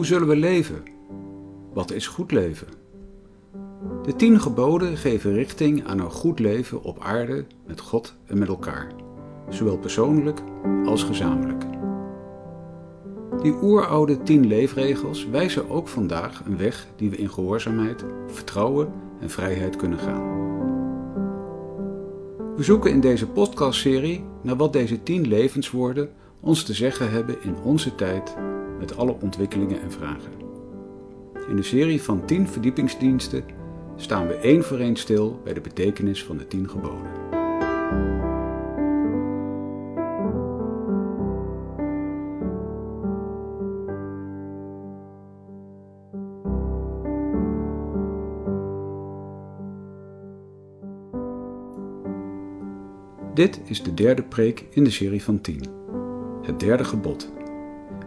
Hoe zullen we leven? Wat is goed leven? De tien geboden geven richting aan een goed leven op aarde met God en met elkaar, zowel persoonlijk als gezamenlijk. Die oeroude tien leefregels wijzen ook vandaag een weg die we in gehoorzaamheid, vertrouwen en vrijheid kunnen gaan. We zoeken in deze podcastserie naar wat deze tien levenswoorden ons te zeggen hebben in onze tijd met alle ontwikkelingen en vragen. In de serie van 10 verdiepingsdiensten staan we één voor één stil bij de betekenis van de 10 geboden. Dit is de derde preek in de serie van 10. Het derde gebod.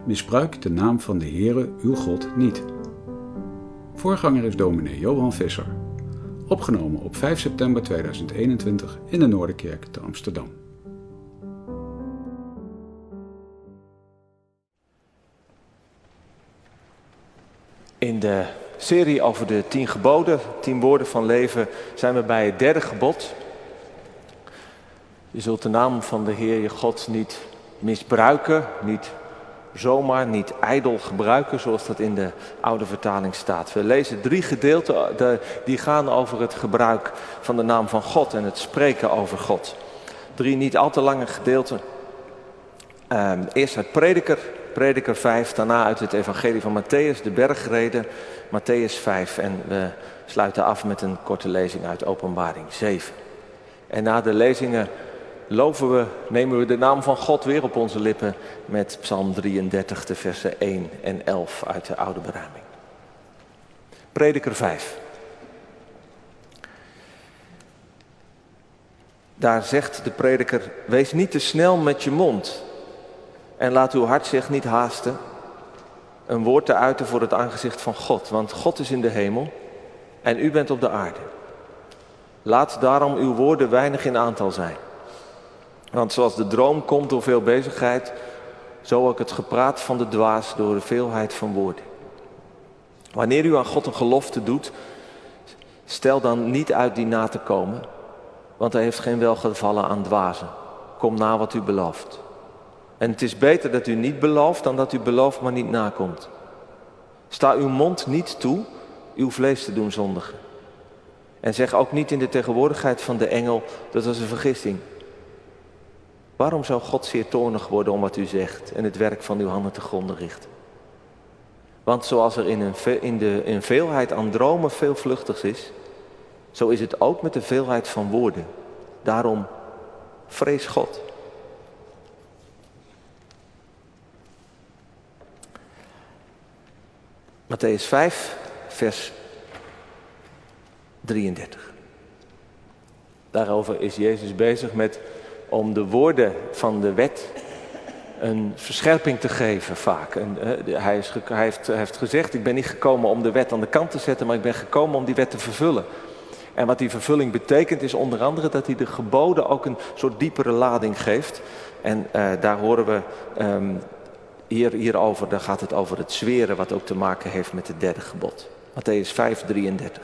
Misbruik de naam van de Heere uw God niet. Voorganger is dominee Johan Visser. Opgenomen op 5 september 2021 in de Noorderkerk te Amsterdam. In de serie over de tien geboden, tien woorden van leven, zijn we bij het derde gebod. Je zult de naam van de Heer je God niet misbruiken, niet zomaar, niet ijdel gebruiken, zoals dat in de oude vertaling staat. We lezen drie gedeelten die gaan over het gebruik van de naam van God en het spreken over God. Drie niet al te lange gedeelten. Ehm, eerst uit Prediker, Prediker 5, daarna uit het Evangelie van Matthäus, de bergreden, Matthäus 5. En we sluiten af met een korte lezing uit Openbaring 7. En na de lezingen loven we, nemen we de naam van God weer op onze lippen met Psalm 33, de versen 1 en 11 uit de Oude Beruiming. Prediker 5. Daar zegt de prediker, wees niet te snel met je mond en laat uw hart zich niet haasten een woord te uiten voor het aangezicht van God, want God is in de hemel en u bent op de aarde. Laat daarom uw woorden weinig in aantal zijn. Want zoals de droom komt door veel bezigheid, zo ook het gepraat van de dwaas door de veelheid van woorden. Wanneer u aan God een gelofte doet, stel dan niet uit die na te komen, want hij heeft geen welgevallen aan dwazen. Kom na wat u belooft. En het is beter dat u niet belooft dan dat u belooft maar niet nakomt. Sta uw mond niet toe uw vlees te doen zondigen. En zeg ook niet in de tegenwoordigheid van de engel, dat was een vergissing. Waarom zou God zeer toornig worden om wat u zegt en het werk van uw handen te gronden richten? Want zoals er in, een, in de in veelheid aan dromen veel vluchtigs is, zo is het ook met de veelheid van woorden. Daarom vrees God. Matthäus 5, vers 33. Daarover is Jezus bezig met om de woorden van de wet een verscherping te geven vaak. En, hij, is, hij, heeft, heeft, gezegd, ik ben niet gekomen om de wet aan de kant te zetten, maar ik ben gekomen om die wet te vervullen. En wat die vervulling betekent is onder andere dat hij de geboden ook een soort diepere lading geeft. En uh, daar horen we um, hier, hierover, daar gaat het over het zweren wat ook te maken heeft met het derde gebod. Matthäus 5, 33.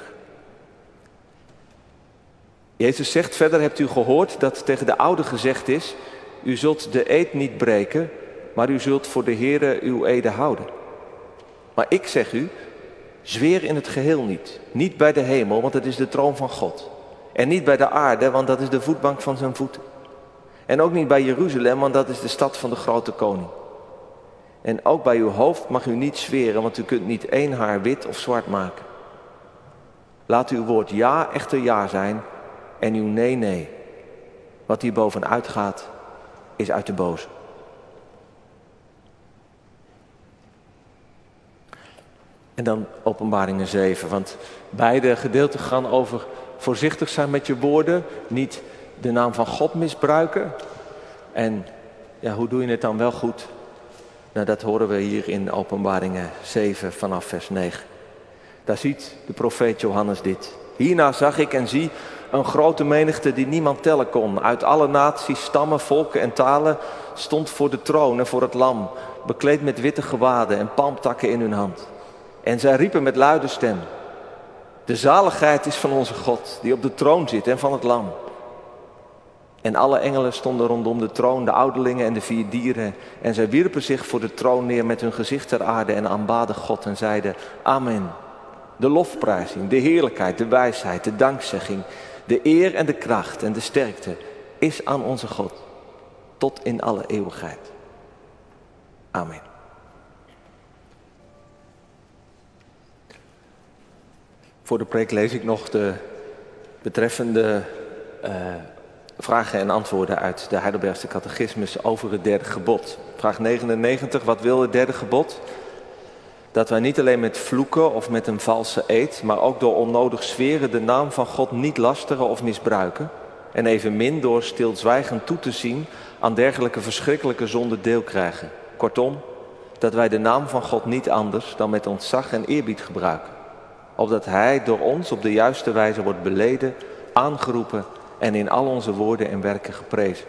Jezus zegt verder, hebt u gehoord dat tegen de oude gezegd is, u zult de eed niet breken, maar u zult voor de Heere uw ede houden. Maar ik zeg u, zweer in het geheel niet. Niet bij de hemel, want het is de troon van God. En niet bij de aarde, want dat is de voetbank van zijn voeten. En ook niet bij Jeruzalem, want dat is de stad van de grote koning. En ook bij uw hoofd mag u niet zweren, want u kunt niet één haar wit of zwart maken. Laat uw woord ja echter ja zijn en uw nee, nee. Wat hier bovenuit gaat, is uit de boze. En dan openbaringen 7, want beide gedeelten gaan over voorzichtig zijn met je woorden, niet de naam van God misbruiken. En ja, hoe doe je het dan wel goed? Nou, dat horen we hier in openbaringen 7 vanaf vers 9. Daar ziet de profeet Johannes dit. Hierna zag ik en zie Een grote menigte die niemand tellen kon. Uit alle naties, stammen, volken en talen stond voor de troon en voor het lam, bekleed met witte gewaden en palmtakken in hun hand. En zij riepen met luide stem: De zaligheid is van onze God, die op de troon zit en van het lam. En alle engelen stonden rondom de troon, de ouderlingen en de vier dieren. En zij wierpen zich voor de troon neer met hun gezicht ter aarde en aanbaden God en zeiden: Amen. De lofprijzing, de heerlijkheid, de wijsheid, de dankzegging, de eer en de kracht en de sterkte is aan onze God tot in alle eeuwigheid. Amen. Voor de preek lees ik nog de betreffende uh, vragen en antwoorden uit de Heidelbergse catechismus over het derde gebod. Vraag 99, wat wil het derde gebod? Dat wij niet alleen met vloeken of met een valse eed, maar ook door onnodig zweren de naam van God niet lasteren of misbruiken. En evenmin door stilzwijgend toe te zien aan dergelijke verschrikkelijke zonden deel krijgen. Kortom, dat wij de naam van God niet anders dan met ontzag en eerbied gebruiken. Opdat Hij door ons op de juiste wijze wordt beleden, aangeroepen en in al onze woorden en werken geprezen.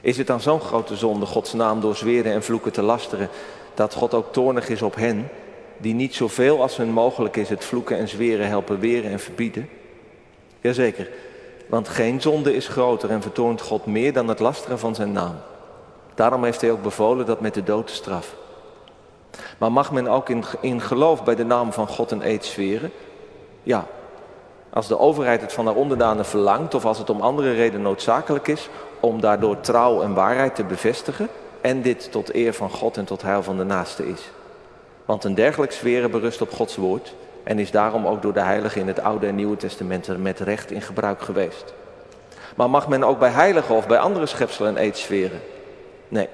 Is het dan zo'n grote zonde Gods naam door zweren en vloeken te lasteren, dat God ook toornig is op hen, die niet zoveel als hun mogelijk is het vloeken en zweren helpen weren en verbieden? Jazeker, want geen zonde is groter en vertoont God meer dan het lasteren van zijn naam. Daarom heeft hij ook bevolen dat met de dood te straffen. Maar mag men ook in, in geloof bij de naam van God een eed zweren? Ja, als de overheid het van haar onderdanen verlangt of als het om andere redenen noodzakelijk is om daardoor trouw en waarheid te bevestigen en dit tot eer van God en tot heil van de naaste is. Want een dergelijk zweren berust op Gods woord en is daarom ook door de heiligen in het Oude en Nieuwe Testament met recht in gebruik geweest. Maar mag men ook bij heiligen of bij andere schepselen zweren? Nee,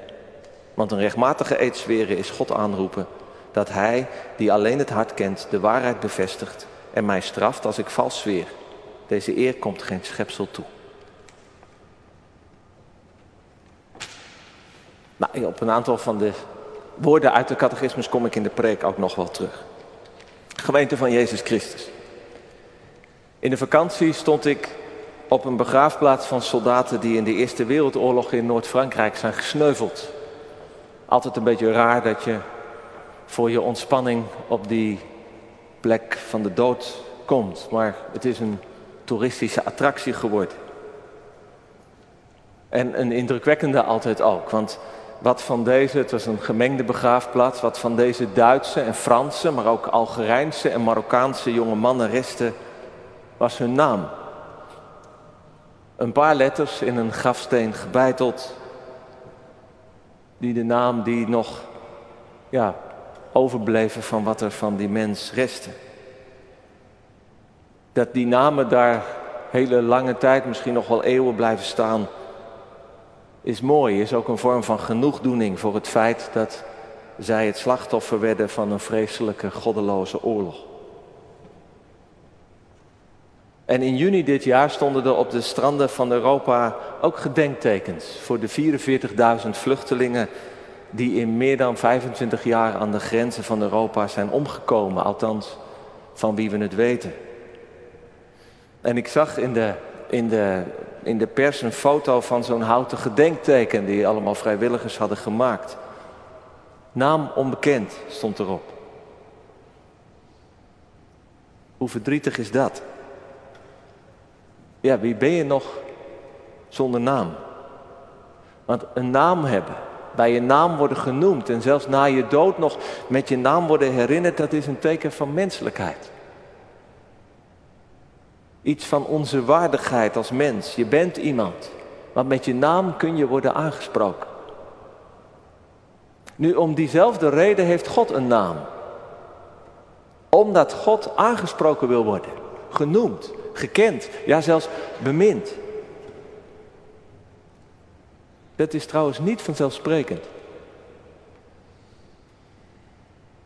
want een rechtmatige eed zweren is God aanroepen dat Hij, die alleen het hart kent, de waarheid bevestigt en mij straft als ik vals zweer. Deze eer komt geen schepsel toe. Nou, op een aantal van de woorden uit de catechismus kom ik in de preek ook nog wel terug. Gemeente van Jezus Christus. In de vakantie stond ik op een begraafplaats van soldaten die in de Eerste Wereldoorlog in Noord-Frankrijk zijn gesneuveld. Altijd een beetje raar dat je voor je ontspanning op die plek van de dood komt, maar het is een toeristische attractie geworden. En een indrukwekkende altijd ook, want wat van deze, het was een gemengde begraafplaats, wat van deze Duitse en Franse, maar ook Algerijnse en Marokkaanse jonge mannen restte, was hun naam. Een paar letters in een grafsteen gebeiteld, die de naam die nog ja, overbleven van wat er van die mens restte. Dat die namen daar hele lange tijd, misschien nog wel eeuwen blijven staan, is mooi, is ook een vorm van genoegdoening voor het feit dat zij het slachtoffer werden van een vreselijke goddeloze oorlog. En in juni dit jaar stonden er op de stranden van Europa ook gedenktekens voor de 44.000 vluchtelingen die in meer dan 25 jaar aan de grenzen van Europa zijn omgekomen, althans van wie we het weten. En ik zag in de, in de, in de pers een foto van zo'n houten gedenkteken die allemaal vrijwilligers hadden gemaakt. Naam onbekend stond erop. Hoe verdrietig is dat? Ja, wie ben je nog zonder naam? Want een naam hebben, bij je naam worden genoemd en zelfs na je dood nog met je naam worden herinnerd, dat is een teken van menselijkheid. Iets van onze waardigheid als mens. Je bent iemand, want met je naam kun je worden aangesproken. Nu, om diezelfde reden heeft God een naam. Omdat God aangesproken wil worden, genoemd, gekend, ja zelfs bemind. Dat is trouwens niet vanzelfsprekend.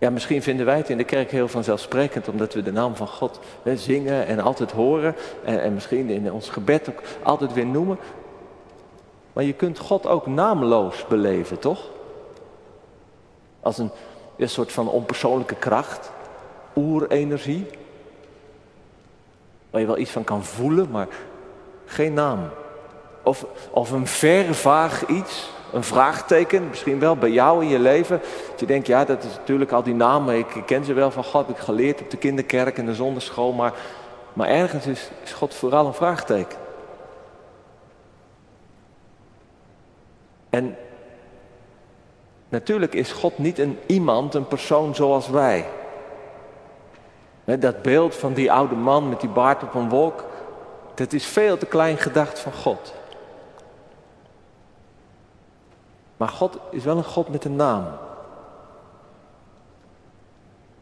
Ja, misschien vinden wij het in de kerk heel vanzelfsprekend, omdat we de naam van God hè, zingen en altijd horen. En, en misschien in ons gebed ook altijd weer noemen. Maar je kunt God ook naamloos beleven, toch? Als een, een soort van onpersoonlijke kracht, oerenergie. waar je wel iets van kan voelen, maar geen naam. Of, of een ver vaag iets, een vraagteken, misschien wel bij jou in je leven. Dat je denkt, ja, dat is natuurlijk al die namen, ik ken ze wel van God, heb ik geleerd op de kinderkerk en de zonderschool, maar, maar ergens is, is God vooral een vraagteken. En natuurlijk is God niet een iemand, een persoon zoals wij. Dat beeld van die oude man met die baard op een wolk, dat is veel te klein gedacht van God. Maar God is wel een God met een naam.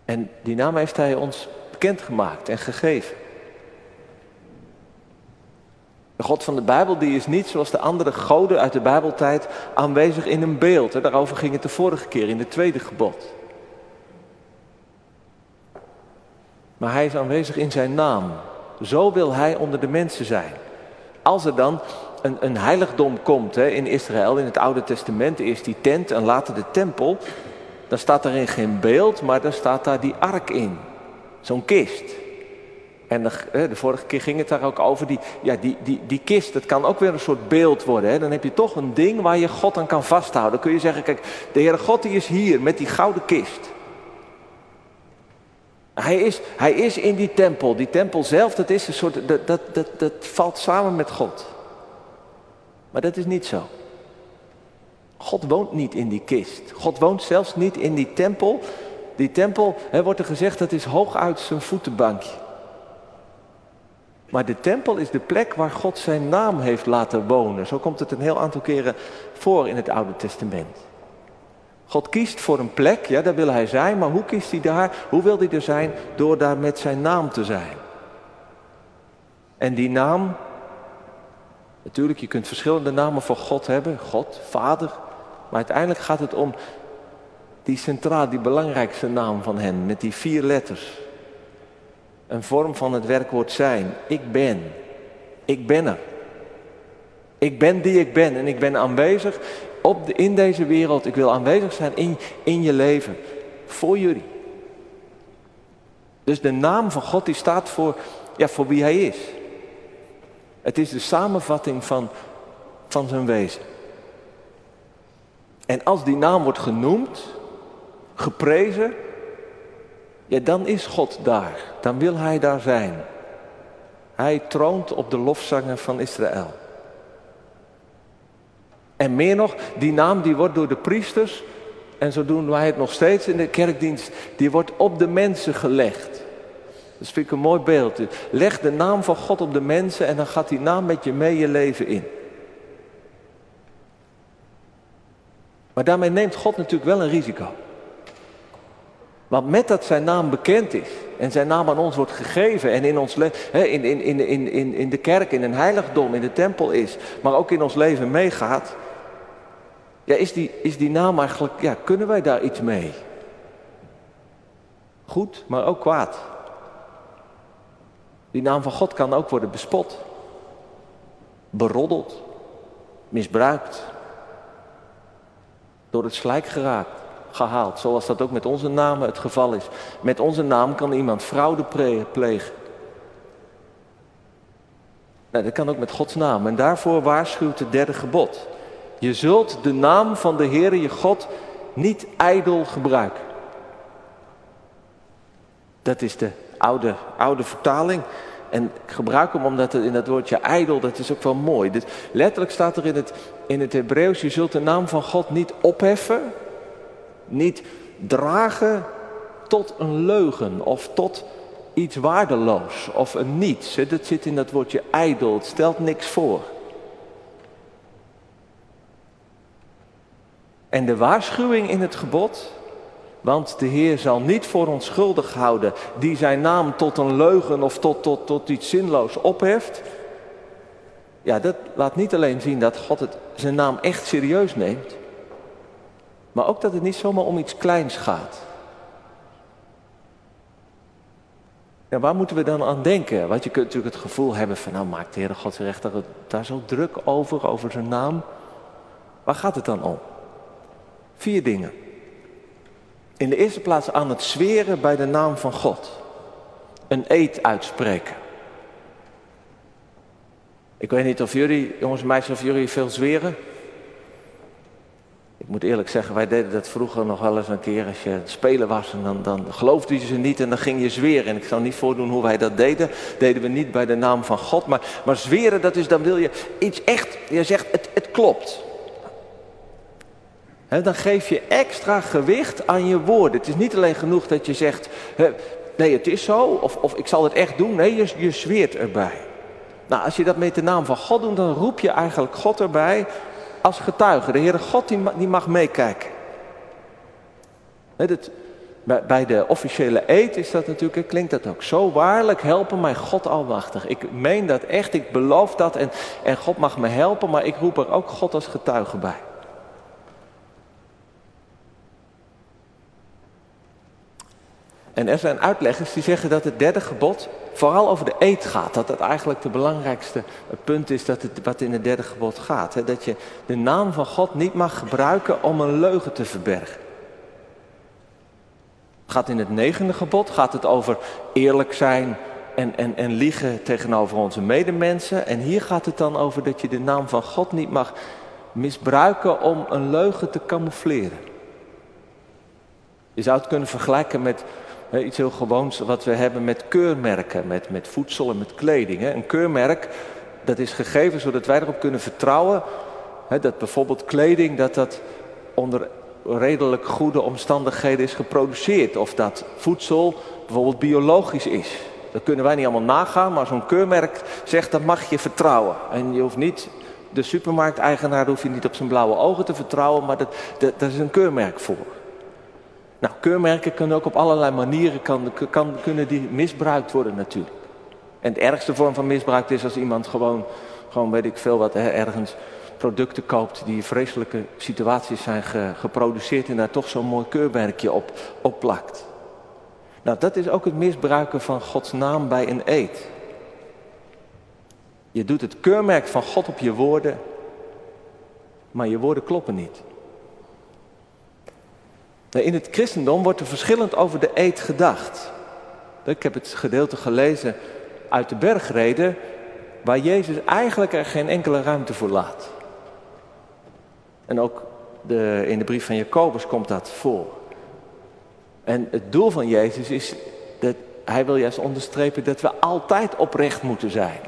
En die naam heeft Hij ons bekendgemaakt en gegeven. De God van de Bijbel die is niet zoals de andere goden uit de Bijbeltijd aanwezig in een beeld. Daarover ging het de vorige keer in het tweede gebod. Maar hij is aanwezig in zijn naam. Zo wil hij onder de mensen zijn. Als er dan een, een heiligdom komt hè, in Israël, in het Oude Testament, eerst die tent en later de tempel, dan staat daarin geen beeld, maar dan staat daar die ark in. Zo'n kist. En de, de, vorige keer ging het daar ook over, die, ja, die, die, die kist, dat kan ook weer een soort beeld worden. Hè? Dan heb je toch een ding waar je God aan kan vasthouden. Dan kun je zeggen, kijk, de Heere God die is hier met die gouden kist. Hij is, hij is in die tempel. Die tempel zelf, dat is een soort, dat, dat, dat, dat valt samen met God. Maar dat is niet zo. God woont niet in die kist. God woont zelfs niet in die tempel. Die tempel, hè, wordt er gezegd, dat is hooguit zijn voetenbankje. Maar de tempel is de plek waar God zijn naam heeft laten wonen. Zo komt het een heel aantal keren voor in het Oude Testament. God kiest voor een plek, ja, daar wil hij zijn, maar hoe kiest hij daar? Hoe wil hij er zijn? Door daar met zijn naam te zijn. En die naam, natuurlijk, je kunt verschillende namen voor God hebben, God, Vader, maar uiteindelijk gaat het om die centraal, die belangrijkste naam van hen, met die vier letters. Een vorm van het werkwoord zijn. Ik ben. Ik ben er. Ik ben die ik ben en ik ben aanwezig op in deze wereld. Ik wil aanwezig zijn in, in je leven. Voor jullie. Dus de naam van God die staat voor, ja, voor wie hij is. Het is de samenvatting van, van zijn wezen. En als die naam wordt genoemd, geprezen, ja, dan is God daar. Dan wil hij daar zijn. Hij troont op de lofzangen van Israël. En meer nog, die naam die wordt door de priesters, en zo doen wij het nog steeds in de kerkdienst, die wordt op de mensen gelegd. Dat vind ik een mooi beeld. Leg de naam van God op de mensen en dan gaat die naam met je mee je leven in. Maar daarmee neemt God natuurlijk wel een risico. Want met dat zijn naam bekend is en zijn naam aan ons wordt gegeven en in, ons in, in, in, in, in, in de kerk, in een heiligdom, in de tempel is, maar ook in ons leven meegaat, ja, is, die, is die naam eigenlijk, ja, kunnen wij daar iets mee? Goed, maar ook kwaad. Die naam van God kan ook worden bespot, beroddeld, misbruikt, door het slijk geraakt gehaald. Zoals dat ook met onze namen het geval is. Met onze naam kan iemand fraude plegen. Nou, dat kan ook met Gods naam. En daarvoor waarschuwt het derde gebod. Je zult de naam van de Heere je God niet ijdel gebruiken. Dat is de oude, oude vertaling. En ik gebruik hem omdat het in dat woordje ijdel, dat is ook wel mooi. Dus letterlijk staat er in het, in het Hebreeuws, je zult de naam van God niet opheffen, niet dragen tot een leugen of tot iets waardeloos of een niets. Dat zit in dat woordje ijdel, het stelt niks voor. En de waarschuwing in het gebod, want de Heer zal niet voor ons schuldig houden die zijn naam tot een leugen of tot, tot, tot iets zinloos opheft. Ja, dat laat niet alleen zien dat God het, zijn naam echt serieus neemt, maar ook dat het niet zomaar om iets kleins gaat. Ja, waar moeten we dan aan denken? Want je kunt natuurlijk het gevoel hebben van, nou maakt de Heer God zich echt daar zo druk over, over zijn naam. Waar gaat het dan om? Vier dingen. In de eerste plaats aan het zweren bij de naam van God. Een eed uitspreken. Ik weet niet of jullie, jongens en meisjes, of jullie veel zweren. Ik moet eerlijk zeggen, wij deden dat vroeger nog wel eens een keer als je spelen was. En dan, dan geloofde je ze niet en dan ging je zweren. En ik zal niet voordoen hoe wij dat deden. Deden we niet bij de naam van God. Maar, maar zweren, dat is dan wil je iets echt, je zegt het, het klopt. Dan geef je extra gewicht aan je woorden. Het is niet alleen genoeg dat je zegt, nee het is zo. Of, of ik zal het echt doen. Nee, je, je zweert erbij. Nou, als je dat met de naam van God doet, dan roep je eigenlijk God erbij als getuige. De Heere God die mag meekijken. bij de officiële eed is dat natuurlijk, klinkt dat ook zo. Waarlijk helpen mij God alwachtig. Ik meen dat echt, ik beloof dat en, en God mag me helpen, maar ik roep er ook God als getuige bij. En er zijn uitleggers die zeggen dat het derde gebod vooral over de eet gaat. Dat het eigenlijk het belangrijkste punt is dat het, wat in het derde gebod gaat. Hè? Dat je de naam van God niet mag gebruiken om een leugen te verbergen. Gaat in het negende gebod gaat het over eerlijk zijn en, en, en liegen tegenover onze medemensen. En hier gaat het dan over dat je de naam van God niet mag misbruiken om een leugen te camoufleren. Je zou het kunnen vergelijken met iets heel gewoons wat we hebben met keurmerken, met, met voedsel en met kleding. Een keurmerk, dat is gegeven zodat wij erop kunnen vertrouwen dat bijvoorbeeld kleding, dat dat onder redelijk goede omstandigheden is geproduceerd. Of dat voedsel bijvoorbeeld biologisch is. Dat kunnen wij niet allemaal nagaan, maar zo'n keurmerk zegt dat mag je vertrouwen. En je hoeft niet, de supermarkteigenaar hoef je niet op zijn blauwe ogen te vertrouwen, maar dat, dat, dat is een keurmerk voor. Nou, keurmerken kunnen ook op allerlei manieren kan, kan, kunnen die misbruikt worden natuurlijk. En de ergste vorm van misbruik is als iemand gewoon, gewoon weet ik veel wat, ergens producten koopt die vreselijke situaties zijn geproduceerd en daar toch zo'n mooi keurmerkje op, op plakt. Nou, dat is ook het misbruiken van Gods naam bij een eed. Je doet het keurmerk van God op je woorden, maar je woorden kloppen niet. Nou, in het christendom wordt er verschillend over de eed gedacht. Ik heb het gedeelte gelezen uit de bergreden, waar Jezus eigenlijk er geen enkele ruimte voor laat. En ook de, in de brief van Jacobus komt dat voor. En het doel van Jezus is dat hij wil juist onderstrepen dat we altijd oprecht moeten zijn.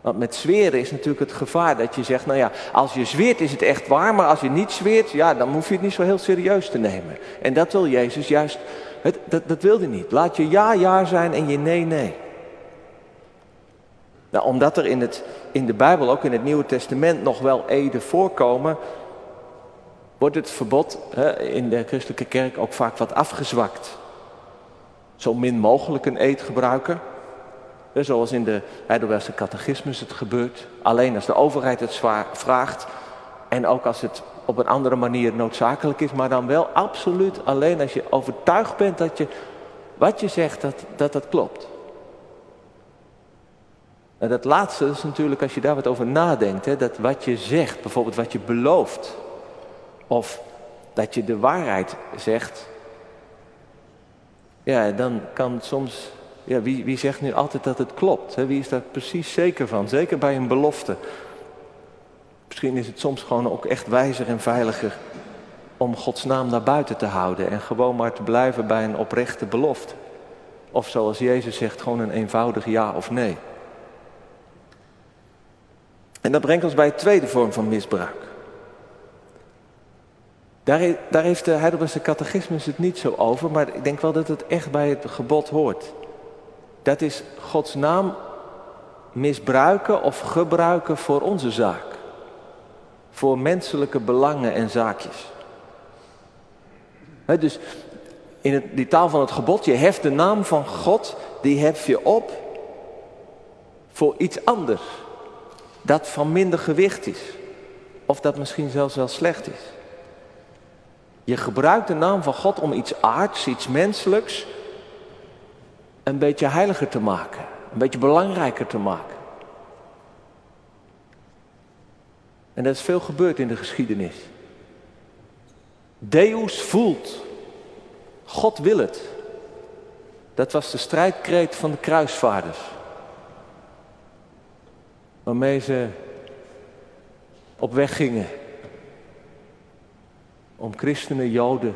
Want met zweren is natuurlijk het gevaar dat je zegt, nou ja, als je zweert is het echt waar, maar als je niet zweert, ja, dan hoef je het niet zo heel serieus te nemen. En dat wil Jezus juist, het, dat, dat wil hij niet. Laat je ja, ja zijn en je nee, nee. Nou, omdat er in, het, in de Bijbel, ook in het Nieuwe Testament, nog wel eden voorkomen, wordt het verbod hè, in de christelijke kerk ook vaak wat afgezwakt. Zo min mogelijk een eed gebruiken. Zoals in de Heidelbergse catechismus het gebeurt. Alleen als de overheid het vraagt. En ook als het op een andere manier noodzakelijk is. Maar dan wel absoluut alleen als je overtuigd bent dat je wat je zegt, dat dat, dat klopt. En dat laatste is natuurlijk als je daar wat over nadenkt. Hè, dat wat je zegt, bijvoorbeeld wat je belooft. Of dat je de waarheid zegt. Ja, dan kan soms ja, wie, wie zegt nu altijd dat het klopt? Hè? Wie is daar precies zeker van? Zeker bij een belofte. Misschien is het soms gewoon ook echt wijzer en veiliger om Gods naam naar buiten te houden en gewoon maar te blijven bij een oprechte belofte. Of zoals Jezus zegt, gewoon een eenvoudig ja of nee. En dat brengt ons bij een tweede vorm van misbruik. Daar, daar heeft de Heidelbergse catechismus het niet zo over, maar ik denk wel dat het echt bij het gebod hoort. Dat is Gods naam misbruiken of gebruiken voor onze zaak. Voor menselijke belangen en zaakjes. dus in het, die taal van het gebod, je heft de naam van God, die hef je op voor iets anders. Dat van minder gewicht is. Of dat misschien zelfs wel slecht is. Je gebruikt de naam van God om iets aards, iets menselijks, een beetje heiliger te maken, een beetje belangrijker te maken. En dat is veel gebeurd in de geschiedenis. Deus voelt. God wil het. Dat was de strijdkreet van de kruisvaarders. waarmee ze op weg gingen om christenen, joden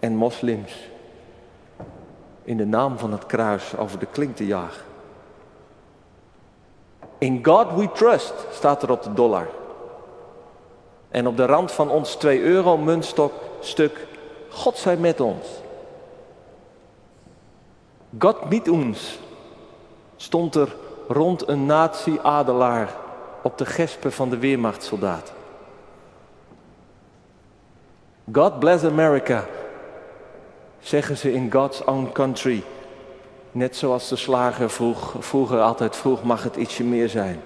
en moslims in de naam van het kruis over de klink te jagen. In God we trust staat er op de dollar. En op de rand van ons 2 euro muntstok stuk God zij met ons. God met ons stond er rond een nazi-adelaar op de gespen van de weermachtsoldaten. God bless America, zeggen ze in God's own country. Net zoals de slager vroeg, vroeger altijd vroeg, mag het ietsje meer zijn.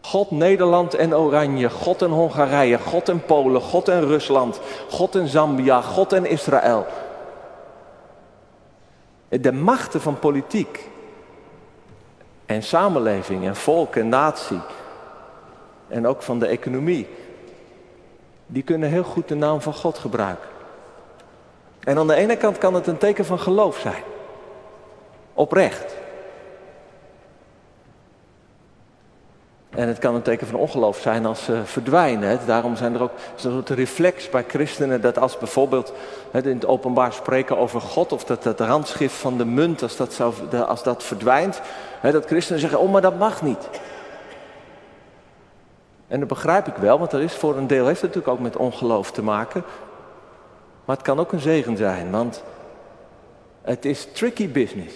God Nederland en Oranje, God en Hongarije, God en Polen, God en Rusland, God en Zambia, God en Israël. De machten van politiek en samenleving en volk en natie en ook van de economie, die kunnen heel goed de naam van God gebruiken. En aan de ene kant kan het een teken van geloof zijn. Oprecht. En het kan een teken van ongeloof zijn als ze verdwijnen. Daarom zijn er ook zo'n reflex bij christenen dat als bijvoorbeeld in het openbaar spreken over God of dat het randschrift van de munt, als dat, zou, als dat verdwijnt, dat christenen zeggen, oh maar dat mag niet. En dat begrijp ik wel, want dat is voor een deel heeft het natuurlijk ook met ongeloof te maken. Maar het kan ook een zegen zijn, want het is tricky business.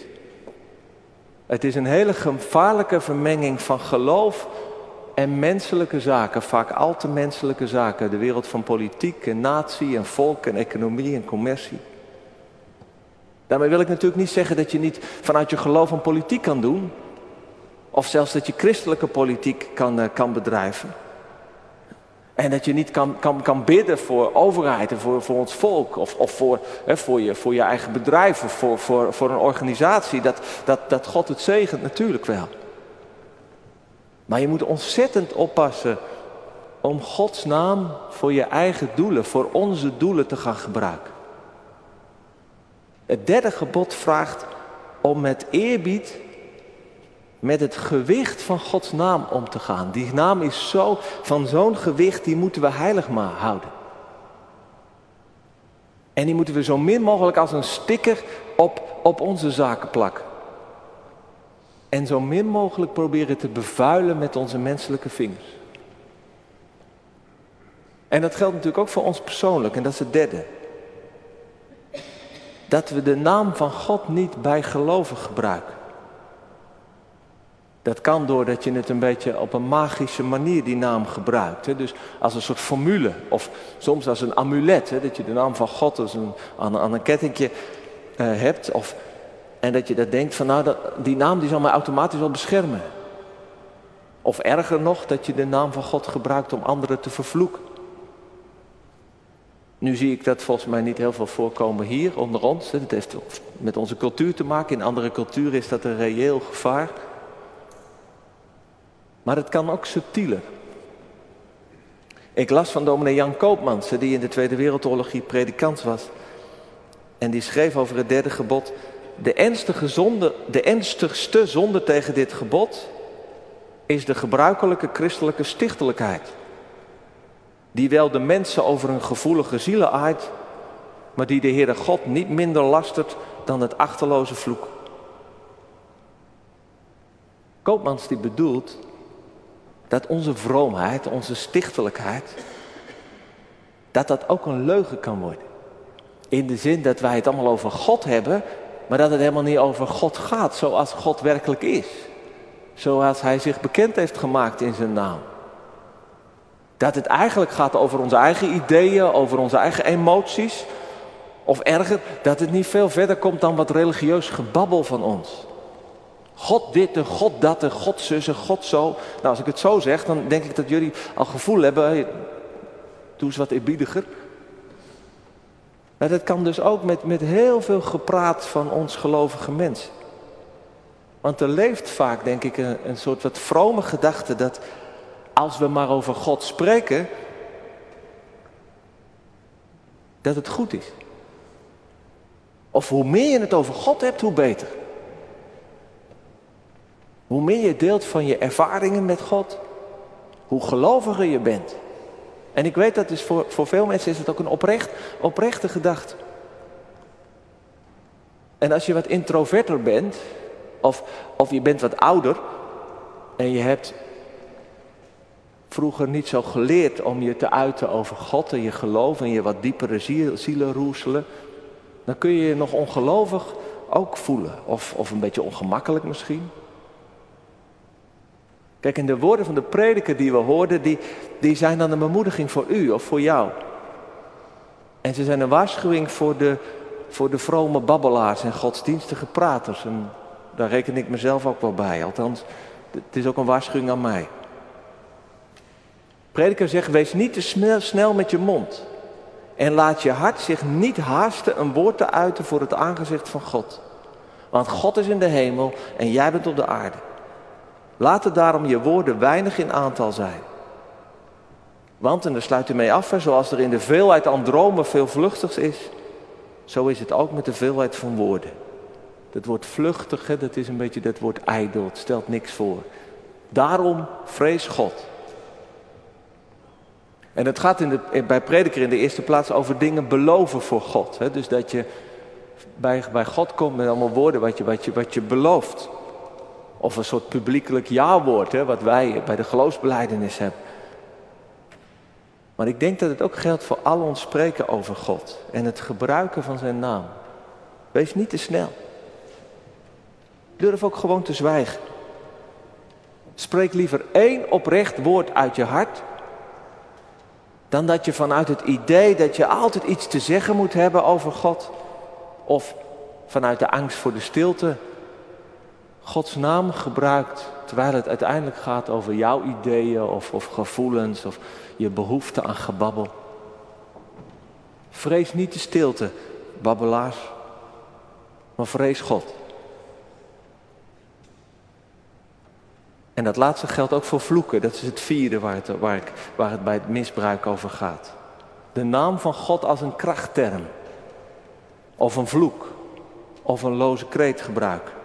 Het is een hele gevaarlijke vermenging van geloof en menselijke zaken, vaak al te menselijke zaken. De wereld van politiek en natie en volk en economie en commercie. Daarmee wil ik natuurlijk niet zeggen dat je niet vanuit je geloof een politiek kan doen. Of zelfs dat je christelijke politiek kan, uh, kan bedrijven. En dat je niet kan, kan, kan bidden voor overheid en voor, voor ons volk. Of, of voor, hè, voor, je, voor je eigen bedrijf of voor, voor, voor een organisatie. Dat, dat, dat God het zegent natuurlijk wel. Maar je moet ontzettend oppassen om Gods naam voor je eigen doelen, voor onze doelen te gaan gebruiken. Het derde gebod vraagt om met eerbied met het gewicht van Gods naam om te gaan. Die naam is zo, van zo'n gewicht, die moeten we heilig maar houden. En die moeten we zo min mogelijk als een sticker op, op onze zaken plakken. En zo min mogelijk proberen te bevuilen met onze menselijke vingers. En dat geldt natuurlijk ook voor ons persoonlijk, en dat is het derde. Dat we de naam van God niet bij geloven gebruiken. Dat kan doordat je het een beetje op een magische manier die naam gebruikt. Hè? Dus als een soort formule of soms als een amulet. Hè? Dat je de naam van God als een, aan, een kettingje uh, hebt. Of, en dat je dat denkt van nou dat, die naam die zal mij automatisch wel beschermen. Of erger nog dat je de naam van God gebruikt om anderen te vervloeken. Nu zie ik dat volgens mij niet heel veel voorkomen hier onder ons. Het heeft met onze cultuur te maken. In andere culturen is dat een reëel gevaar. Maar het kan ook subtieler. Ik las van dominee Jan Koopmans, die in de Tweede Wereldoorlog predikant was. En die schreef over het derde gebod. De ernstige zonde, de ernstigste zonde tegen dit gebod is de gebruikelijke christelijke stichtelijkheid. Die wel de mensen over hun gevoelige zielen aait, maar die de Heere God niet minder lastert dan het achterloze vloek. Koopmans die bedoelt dat onze vroomheid, onze stichtelijkheid, dat dat ook een leugen kan worden. In de zin dat wij het allemaal over God hebben, maar dat het helemaal niet over God gaat zoals God werkelijk is. Zoals Hij zich bekend heeft gemaakt in zijn naam. Dat het eigenlijk gaat over onze eigen ideeën, over onze eigen emoties. Of erger, dat het niet veel verder komt dan wat religieus gebabbel van ons. God dit en God dat en God zus en God zo. Nou, als ik het zo zeg, dan denk ik dat jullie al gevoel hebben. doe eens wat eerbiediger. Maar dat kan dus ook met, met heel veel gepraat van ons gelovige mensen. Want er leeft vaak, denk ik, een, een soort wat vrome gedachte dat als we maar over God spreken, dat het goed is. Of hoe meer je het over God hebt, hoe beter. Hoe meer je deelt van je ervaringen met God, hoe geloviger je bent. En ik weet dat is voor, voor veel mensen is het ook een oprecht, oprechte gedachte. En als je wat introverter bent, of, of je bent wat ouder en je hebt vroeger niet zo geleerd om je te uiten over God en je geloof en je wat diepere zielen roeselen, dan kun je je nog ongelovig ook voelen. Of, of een beetje ongemakkelijk misschien. Kijk, en de woorden van de prediker die we hoorden, die, die zijn dan een bemoediging voor u of voor jou. En ze zijn een waarschuwing voor de, voor de vrome babbelaars en godsdienstige praters. En daar reken ik mezelf ook wel bij. Althans, het is ook een waarschuwing aan mij. Prediker zegt, wees niet te snel, snel met je mond. En laat je hart zich niet haasten een woord te uiten voor het aangezicht van God. Want God is in de hemel en jij bent op de aarde. Laat daarom je woorden weinig in aantal zijn. Want, en daar sluit u mee af, zoals er in de veelheid aan dromen veel vluchtigs is, zo is het ook met de veelheid van woorden. Dat woord vluchtig, dat is een beetje dat woord ijdel, het stelt niks voor. Daarom vrees God. En het gaat in de, bij prediker in de eerste plaats over dingen beloven voor God. Hè? Dus dat je bij, bij God komt met allemaal woorden wat je, wat, je, wat je belooft. Of een soort publiekelijk ja-woord, hè, wat wij bij de geloofsbeleidenis hebben. Maar ik denk dat het ook geldt voor al ons spreken over God en het gebruiken van zijn naam. Wees niet te snel. Durf ook gewoon te zwijgen. Spreek liever één oprecht woord uit je hart dan dat je vanuit het idee dat je altijd iets te zeggen moet hebben over God, of vanuit de angst voor de stilte, Gods naam gebruikt, terwijl het uiteindelijk gaat over jouw ideeën of, of gevoelens of je behoefte aan gebabbel. Vrees niet de stilte, babbelaars, maar vrees God. En dat laatste geldt ook voor vloeken. Dat is het vierde waar het, waar, waar het bij het misbruik over gaat. De naam van God als een krachtterm. Of een vloek. Of een loze kreet gebruiken.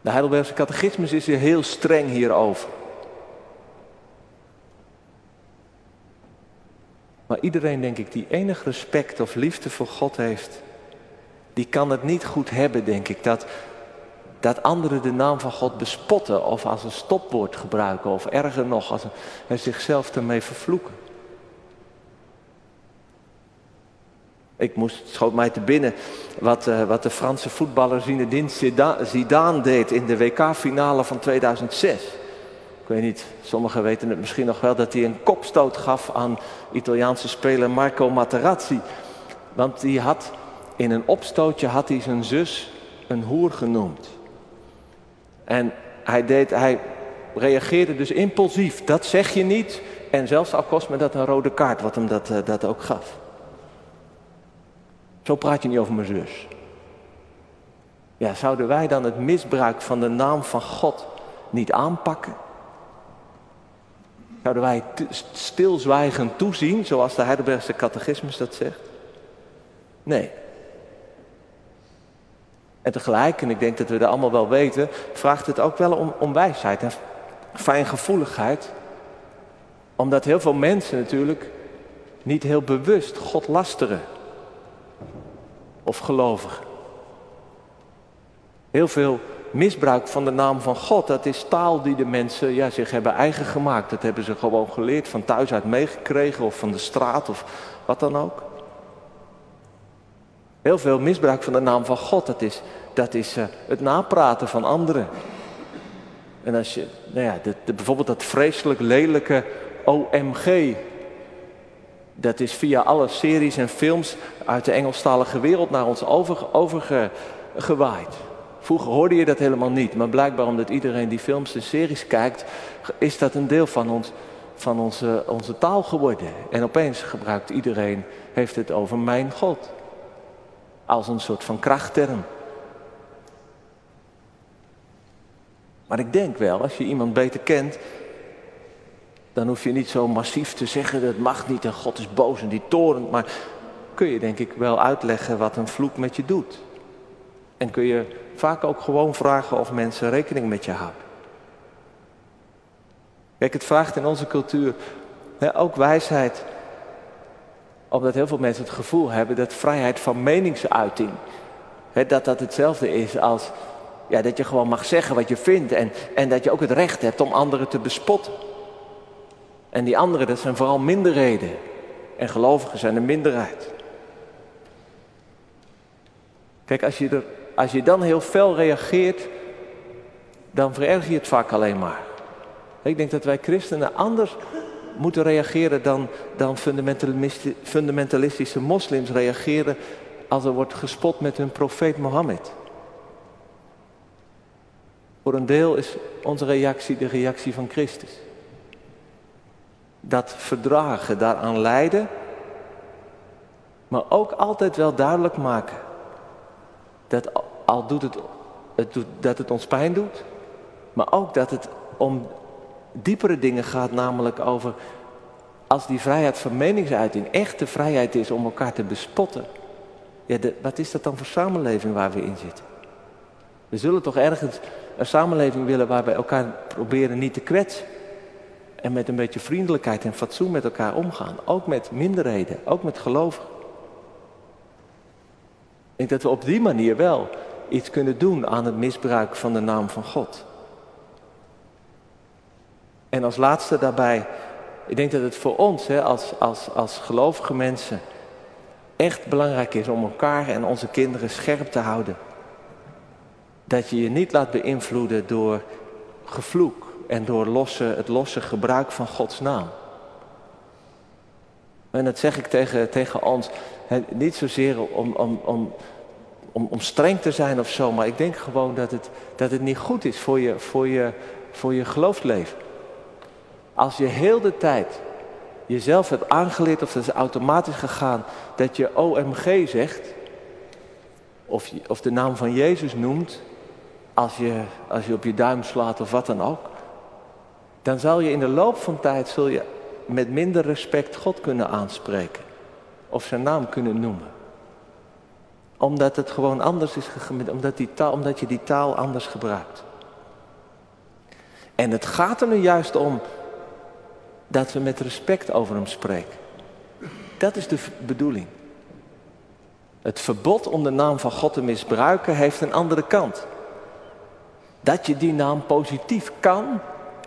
De Heidelbergse catechismus is hier heel streng hierover. Maar iedereen, denk ik, die enig respect of liefde voor God heeft, die kan het niet goed hebben, denk ik, dat dat anderen de naam van God bespotten of als een stopwoord gebruiken of erger nog, als een, zichzelf ermee vervloeken. Ik moest, schoot mij te binnen wat, uh, wat de Franse voetballer Zinedine Zidane deed in de WK-finale van 2006. Ik weet niet, sommigen weten het misschien nog wel, dat hij een kopstoot gaf aan Italiaanse speler Marco Materazzi. Want die had in een opstootje had hij zijn zus een hoer genoemd. En hij, deed, hij reageerde dus impulsief. Dat zeg je niet. En zelfs al kost me dat een rode kaart, wat hem dat, dat ook gaf. Zo praat je niet over mijn zus. Ja, zouden wij dan het misbruik van de naam van God niet aanpakken? Zouden wij stilzwijgend toezien, zoals de Heidelbergse catechismus dat zegt? Nee. En tegelijk, en ik denk dat we dat allemaal wel weten, vraagt het ook wel om, om wijsheid en fijngevoeligheid. Omdat heel veel mensen natuurlijk niet heel bewust God lasteren. Of gelovigen. Heel veel misbruik van de naam van God, dat is taal die de mensen ja, zich hebben eigen gemaakt. Dat hebben ze gewoon geleerd, van thuis uit meegekregen of van de straat of wat dan ook. Heel veel misbruik van de naam van God, dat is, dat is uh, het napraten van anderen. En als je, nou ja, de, bijvoorbeeld dat vreselijk lelijke OMG. Dat is via alle series en films uit de Engelstalige wereld naar ons overgewaaid. Over Vroeger hoorde je dat helemaal niet, maar blijkbaar omdat iedereen die films en series kijkt, is dat een deel van, ons, van onze, onze taal geworden. En opeens gebruikt iedereen, heeft het over mijn God als een soort van krachtterm. Maar ik denk wel, als je iemand beter kent, dan hoef je niet zo massief te zeggen dat mag niet en God is boos en die torent. Maar kun je denk ik wel uitleggen wat een vloek met je doet. En kun je vaak ook gewoon vragen of mensen rekening met je houden. Kijk, het vraagt in onze cultuur hè, ook wijsheid. Omdat heel veel mensen het gevoel hebben dat vrijheid van meningsuiting, hè, dat dat hetzelfde is als ja, dat je gewoon mag zeggen wat je vindt en, en dat je ook het recht hebt om anderen te bespotten. En die anderen, dat zijn vooral minderheden. En gelovigen zijn een minderheid. Kijk, als je, er, als je dan heel fel reageert, dan vererg je het vaak alleen maar. Ik denk dat wij christenen anders moeten reageren dan, dan fundamentalistische moslims reageren als er wordt gespot met hun profeet Mohammed. Voor een deel is onze reactie de reactie van Christus. Dat verdragen, daaraan lijden, maar ook altijd wel duidelijk maken dat al doet het, het doet, dat het ons pijn doet, maar ook dat het om diepere dingen gaat, namelijk over als die vrijheid van meningsuiting echte vrijheid is om elkaar te bespotten. Ja, wat is dat dan voor samenleving waar we in zitten? We zullen toch ergens een samenleving willen waar we elkaar proberen niet te kwetsen. En met een beetje vriendelijkheid en fatsoen met elkaar omgaan. Ook met minderheden, ook met gelovigen. Ik denk dat we op die manier wel iets kunnen doen aan het misbruik van de naam van God. En als laatste daarbij, ik denk dat het voor ons hè, als, als, als gelovige mensen echt belangrijk is om elkaar en onze kinderen scherp te houden. Dat je je niet laat beïnvloeden door gevloek en door het losse gebruik van Gods naam. En dat zeg ik tegen, tegen ons, niet zozeer om, om, om, om, om streng te zijn of zo, maar ik denk gewoon dat het, dat het niet goed is voor je, voor je, voor je geloofsleven. Als je heel de tijd jezelf hebt aangeleerd, of dat is automatisch gegaan, dat je OMG zegt, of, of de naam van Jezus noemt, als je, als je op je duim slaat of wat dan ook, dan zal je in de loop van tijd zul je met minder respect God kunnen aanspreken. Of zijn naam kunnen noemen. Omdat het gewoon anders is, omdat, die taal, omdat je die taal anders gebruikt. En het gaat er nu juist om dat we met respect over hem spreken. Dat is de bedoeling. Het verbod om de naam van God te misbruiken heeft een andere kant. Dat je die naam positief kan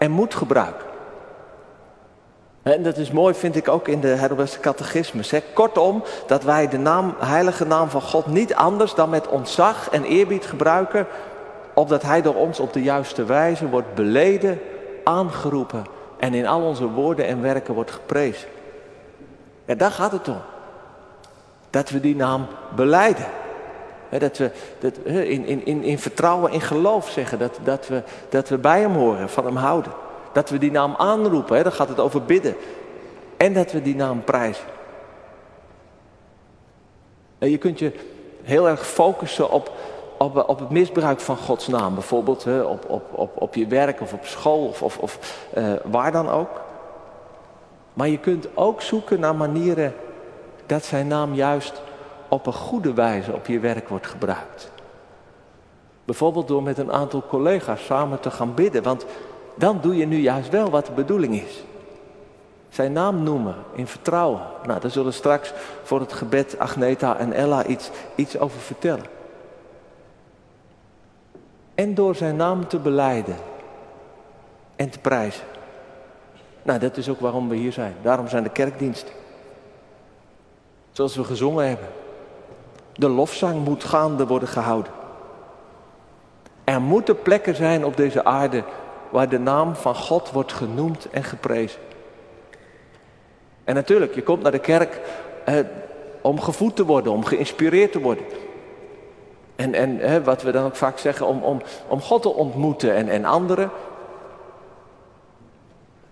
en moet gebruiken. En dat is mooi, vind ik ook in de Heidelbergse catechismus. Hè. Kortom, dat wij de naam, heilige naam van God niet anders dan met ontzag en eerbied gebruiken, opdat Hij door ons op de juiste wijze wordt beleden, aangeroepen en in al onze woorden en werken wordt geprezen. Ja, daar gaat het om. Dat we die naam beleiden. Dat we dat, in, in, in, vertrouwen, in geloof zeggen dat, dat, we, dat we bij hem horen, van hem houden. Dat we die naam aanroepen, he, dan gaat het over bidden. En dat we die naam prijzen. En je kunt je heel erg focussen op, op, op het misbruik van Gods naam. Bijvoorbeeld hè, op, op, op, op je werk of op school of, of, of uh, waar dan ook. Maar je kunt ook zoeken naar manieren dat zijn naam juist op een goede wijze op je werk wordt gebruikt. Bijvoorbeeld door met een aantal collega's samen te gaan bidden. Want dan doe je nu juist wel wat de bedoeling is. Zijn naam noemen in vertrouwen. Nou, daar zullen straks voor het gebed Agneta en Ella iets, iets over vertellen en door zijn naam te beleiden en te prijzen. Nou, dat is ook waarom we hier zijn. Daarom zijn de kerkdiensten. Zoals we gezongen hebben. De lofzang moet gaande worden gehouden. Er moeten plekken zijn op deze aarde waar de naam van God wordt genoemd en geprezen. En natuurlijk, je komt naar de kerk eh, om gevoed te worden, om geïnspireerd te worden. En, en hè, wat we dan ook vaak zeggen, om, om, om God te ontmoeten en, en anderen.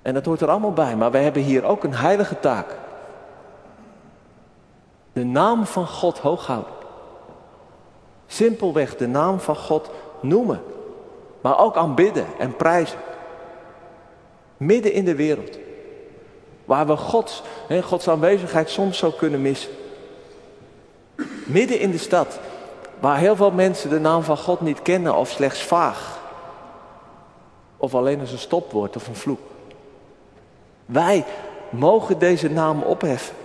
En dat hoort er allemaal bij, maar wij hebben hier ook een heilige taak. De naam van God hooghouden. Simpelweg de naam van God noemen. Maar ook aanbidden en prijzen. Midden in de wereld. Waar we Gods, Gods aanwezigheid soms zou kunnen missen. Midden in de stad Waar heel veel mensen de naam van God niet kennen of slechts vaag. Of alleen als een stopwoord of een vloek. Wij mogen deze naam opheffen.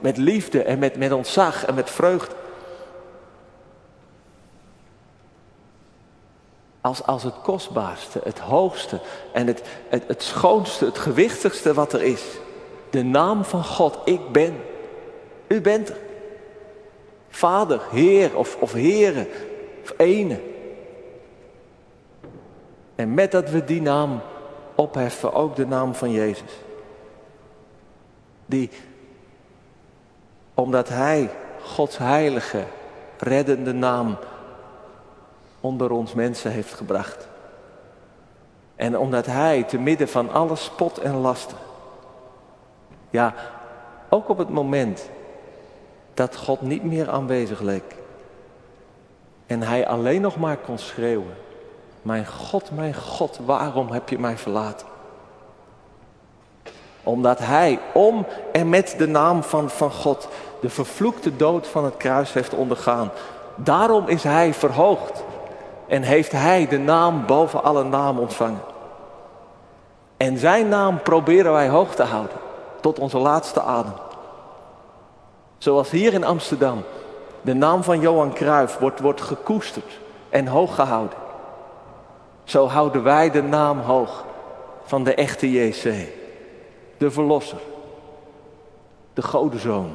Met liefde en met, met ontzag en met vreugde. Als, als het kostbaarste, het hoogste en het, het, het schoonste, het gewichtigste wat er is. De naam van God, ik ben. U bent er. Vader, Heer of, of Heren, of Ene. En met dat we die naam opheffen, ook de naam van Jezus. Die, omdat Hij Gods heilige, reddende naam onder ons mensen heeft gebracht. En omdat Hij te midden van alle spot en lasten, ja, ook op het moment dat God niet meer aanwezig leek. En hij alleen nog maar kon schreeuwen. Mijn God, mijn God, waarom heb je mij verlaten? Omdat hij om en met de naam van, van God de vervloekte dood van het kruis heeft ondergaan. Daarom is hij verhoogd en heeft hij de naam boven alle naam ontvangen. En zijn naam proberen wij hoog te houden tot onze laatste adem. Zoals hier in Amsterdam de naam van Johan Cruijff wordt, wordt gekoesterd en hoog gehouden. Zo houden wij de naam hoog van de echte JC, de Verlosser, de Godezoon,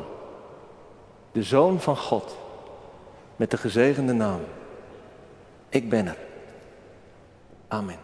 de Zoon van God, met de gezegende naam. Ik ben er. Amen.